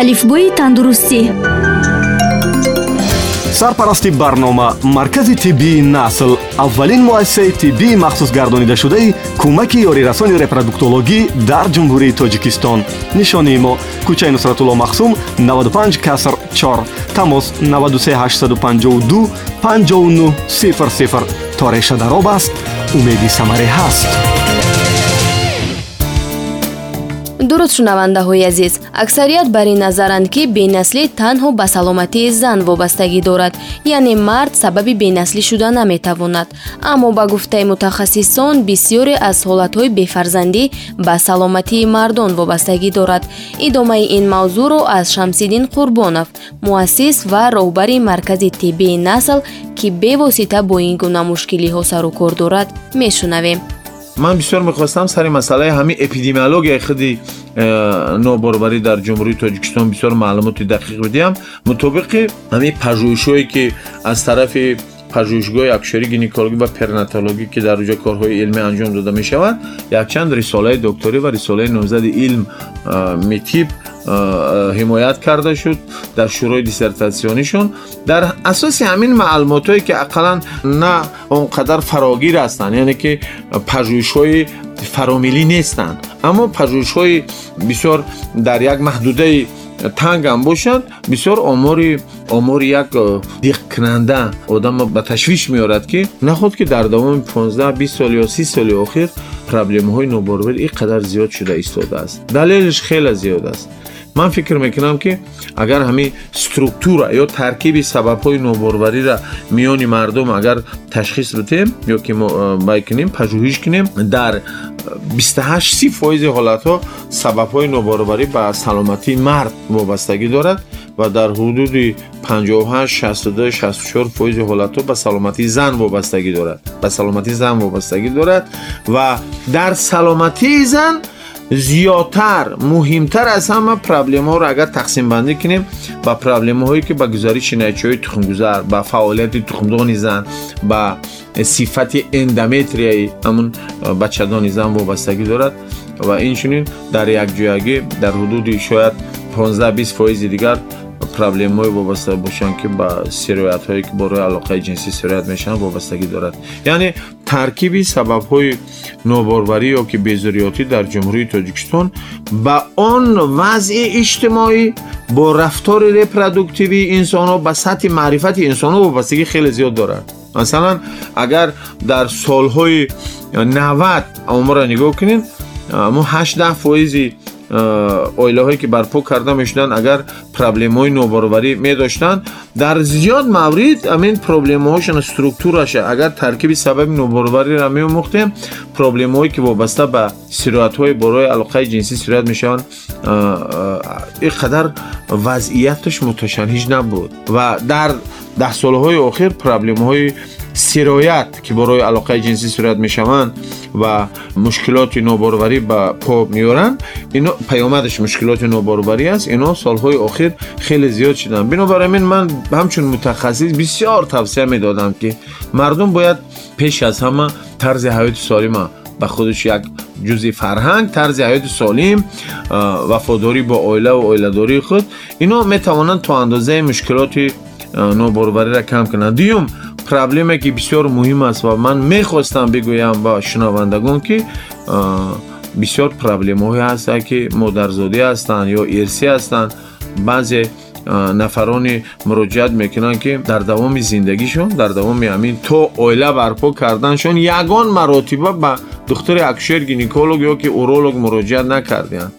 алифбои тандурустӣ. Сарпарасти барнома маркази тиббии насл аввалин муассисаи тиббии махсусгардонидашудаи кӯмаки ёрирасони репродуктологӣ дар ҷумҳурии тоҷикистон. Нишонии мо кӯчаи нусратулло махсум 95 каср 4 тамос 93852 5900 то реша дароб аст. Умеди самарӣ ҳаст дуруст шунавандаҳои азиз. Аксарият бар ин назаранд ки бенаслӣ танҳо ба саломатии зан вобастагӣ дорад яъне мард сабаби бенаслӣ шуда наметавонад. Аммо ба гуфтаи мутахассисон бисёре аз ҳолатҳои бефарзандӣ ба саломатии мардон вобастагӣ дорад. Идомаи ин мавзӯъро аз шамсиддин қурбонов муассис ва роҳбари маркази тиббии насл ки бевосита бо ин гуна мушкилиҳо сару кор дорад мешунавем ман бисёр мехостам сари масъалаи ҳамин эпидемиологияи худи э, нобарварӣ дар ҷумҳурии тоҷикистон бисёр маълумоти дақиқ бидиҳам мутобиқи ҳамин пажӯҳишҳое ки аз тарафи пажӯҳишгоҳи акушерӣ гинекологӣ ва пернатологӣ ки дар уҷо корҳои илмӣ анҷом дода мешавад якчанд рисолаи докторӣ ва рисолаи номзади илм حمایت کرده شد در شورای دیسرتاسیونیشون. در اساس همین معلومات هایی که اقلا نه اونقدر فراگیر هستن یعنی که پژوهش های فرامیلی نیستند اما پژوهش های بسیار در یک محدوده تنگ هم باشند بسیار آمار آمار یک دیق کننده آدم به تشویش میارد که نخود که در دوام 15 20 سال یا 30 سال اخیر охир проблемаҳои нобарварӣ ин қадар зиёд шуда истодааст далелиш хеле зиёд аст ман фикр мекунам ки агар ҳамин структура ё таркиби сабабҳои ноборварира миёни мардум агар ташхис бидем ё ки мо э, бай кунем пажӯҳиш кунем дар 28 و در حدود 58 62 64 فیض حالت به سلامتی زن وابستگی دارد. به سلامتی زن وابستگی دارد و در سلامتی زن زیاتر مهمتر از همه پرابلم ها را اگر تقسیم بندی کنیم با پرابلم هایی که با گزارش نایچه های تخم گذار با فعالیت تخمدان زن با صفت اندامتری همون بچه‌دان زن وابستگی دارد و این در یک جایگی در حدود شاید 15 20 فایز دیگر پرابلم های وابسته باشن که به سیرویت هایی که با روی علاقه جنسی سیرویت میشن وابستگی دارد یعنی ترکیبی سبب های ناباروری یا که بیزریاتی در جمهوری تاجیکستان به آن وضع اجتماعی با رفتار ریپرودکتیوی انسان ها به سطح معرفت انسان ها وابستگی خیلی زیاد دارد مثلا اگر در سالهای 90 عمر را نگاه کنین ما 8 فایزی оилаҳое ки барпо карда мешуданд агар проблемаҳои нобарварӣ медоштанд дар зиёд маврид амин проблемаҳошон структураша агар таркиби сабаби нобарвариро меомӯхтем проблемаҳое ки вобаста ба сироятҳои борои алоқаи ҷинсӣ сироят мешаванд ин қадар вазъияташ муташанҳиж набуд ва дар даҳсолҳои охир проблемаҳои سرایت که برای علاقه جنسی صورت می شوند و مشکلات نابرابری به پا میارن اینا پیامدش مشکلات نابرابری است. اینو سالهای اخیر خیلی زیاد شدن. بنابراین من همچون متخصص بسیار توصیه می‌دادم که مردم باید پیش از همه طرز حیات سالم به خودش یک جزی فرهنگ طرز حیات سالم وفاداری با اویله و اویلداری خود. اینا می‌توانند تا اندازه مشکلات نابرابری را کم کنند. دیوم проблеме ки бисёр муҳим аст ва ман мехостам бигӯям ба шунавандагон ки бисёр проблемаҳое ҳастанд ки модарзодӣ ҳастанд ё ирсӣ ҳастанд баъзе нафарони муроҷиат мекунанд ки дар давоми зиндагишон дар давоми ҳамин то оила барпо карданшон ягон маротиба ба духтури акушер гинеколог ё ки уролог муроҷиат накардианд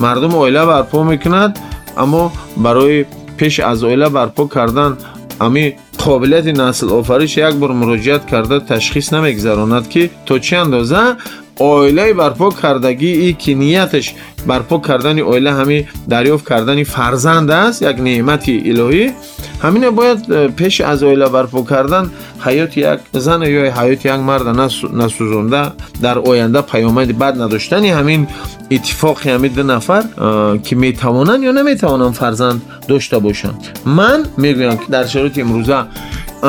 мардум оила барпо мекунад аммо барои пеш аз оила барпо кардан ҳамин قابلیت نسل آفرش یک بار مراجعت کرده تشخیص نمیگذراند که تا چه اندازه؟ اویله برپا کردگی ای که نیتش برپا کردن اویله همین دریافت کردن فرزند است یک نعمت الهی. همینه باید پیش از اویله برپا کردن حیات یک زن یا حیات یک مرد نسوزنده در آینده پیامد بد نداشتن همین اتفاق همین دو نفر که می‌توانن یا نمی‌توانن فرزند داشته باشند. من می‌گویم که در شرایط امروزه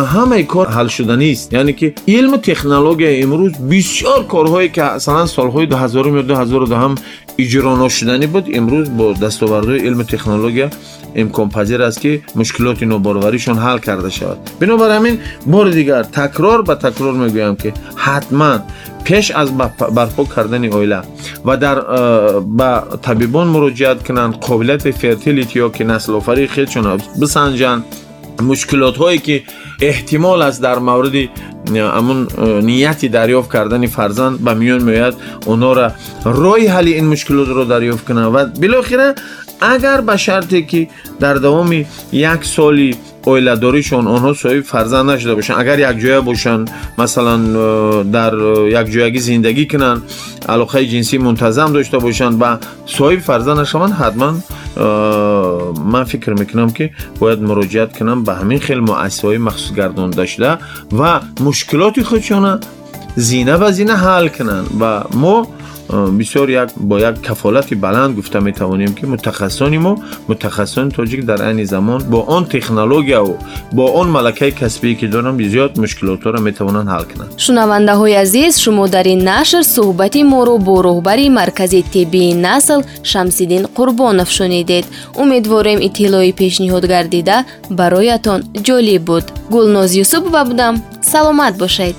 همه کار حل شدنی است یعنی که علم تکنولوژی امروز بسیار کارهایی که مثلا سالهای 2000 و 2002 هم اجرا نشدنی بود امروز با دستاوردهای علم تکنولوژی امکان پذیر است که مشکلات ناباروریشان حل کرده شود. بنابراین بار دیگر تکرار به تکرار می‌گویم که حتما پیش از برپا کردن اویله و در با طبیبان مراجعت کنند قابلیت فرتیلیتی یا که نسل آفری چون بسنجند. Мушкилотҳое ки эҳтимол аст дар мавриди амун э, нияти дарёфт кардани фарзанд ба миён меояд онҳоро роҳи ҳалли ин мушкилотро дарёфт кунанд ва билохира агар ба шарте ки дар давоми як соли оиладоришон онҳо соҳиби фарзанд нашуда бошанд агар якҷоя бошанд масалан э, дар э, якҷоягӣ зиндагӣ кунанд алоқаи ҷинсӣ мунтазам дошта бошанд ва соҳиби фарзанд нашаванд ҳатман э, ман фикр мекунам ки бояд муроҷиат кунам ба ҳамин хел муассисаҳои махсусгардонида шуда ва мушкилоти худшона зина ба зина ҳал кунанд ва мо бисёр як бо як кафолати баланд гуфта метавонем ки мутахассисони мо мутахассисони тоҷик дар айни замон бо он технологияву бо он малакаи касбие ки доранд бизёд мушкилотҳоро метавонанд ҳал кунанд. Шунавандаҳои азиз шумо дар ин нашр суҳбати моро бо роҳбари маркази тиббии насл шамсиддин қурбонов шунидед. Умедворем иттилои пешниҳод гардида бароятон ҷолиб буд. Гулноз юсупова будам. Саломат бошед.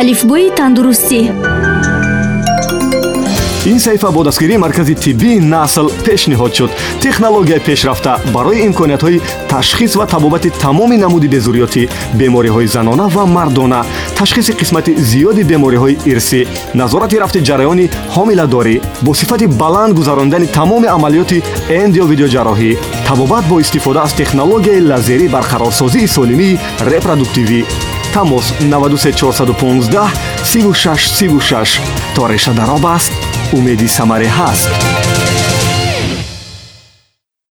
Алифбои тандурустӣ ин саҳифа бо дастгирии маркази тиббии насл пешниҳод шуд. Технологияи пешрафта барои имкониятҳои ташхис ва табобати тамоми намуди безурётӣ бемориҳои занона ва мардона ташхиси қисмати зиёди бемориҳои ирсӣ назорати рафти ҷараёни ҳомиладорӣ бо сифати баланд гузарондани тамоми амалиёти эндиовидеоҷарроҳӣ табобат бо истифода аз технологияи лазерӣ барқарорсозии солимии репродуктивӣ. Тамос 93415 3636 то реша дароб аст умеди самаре ҳаст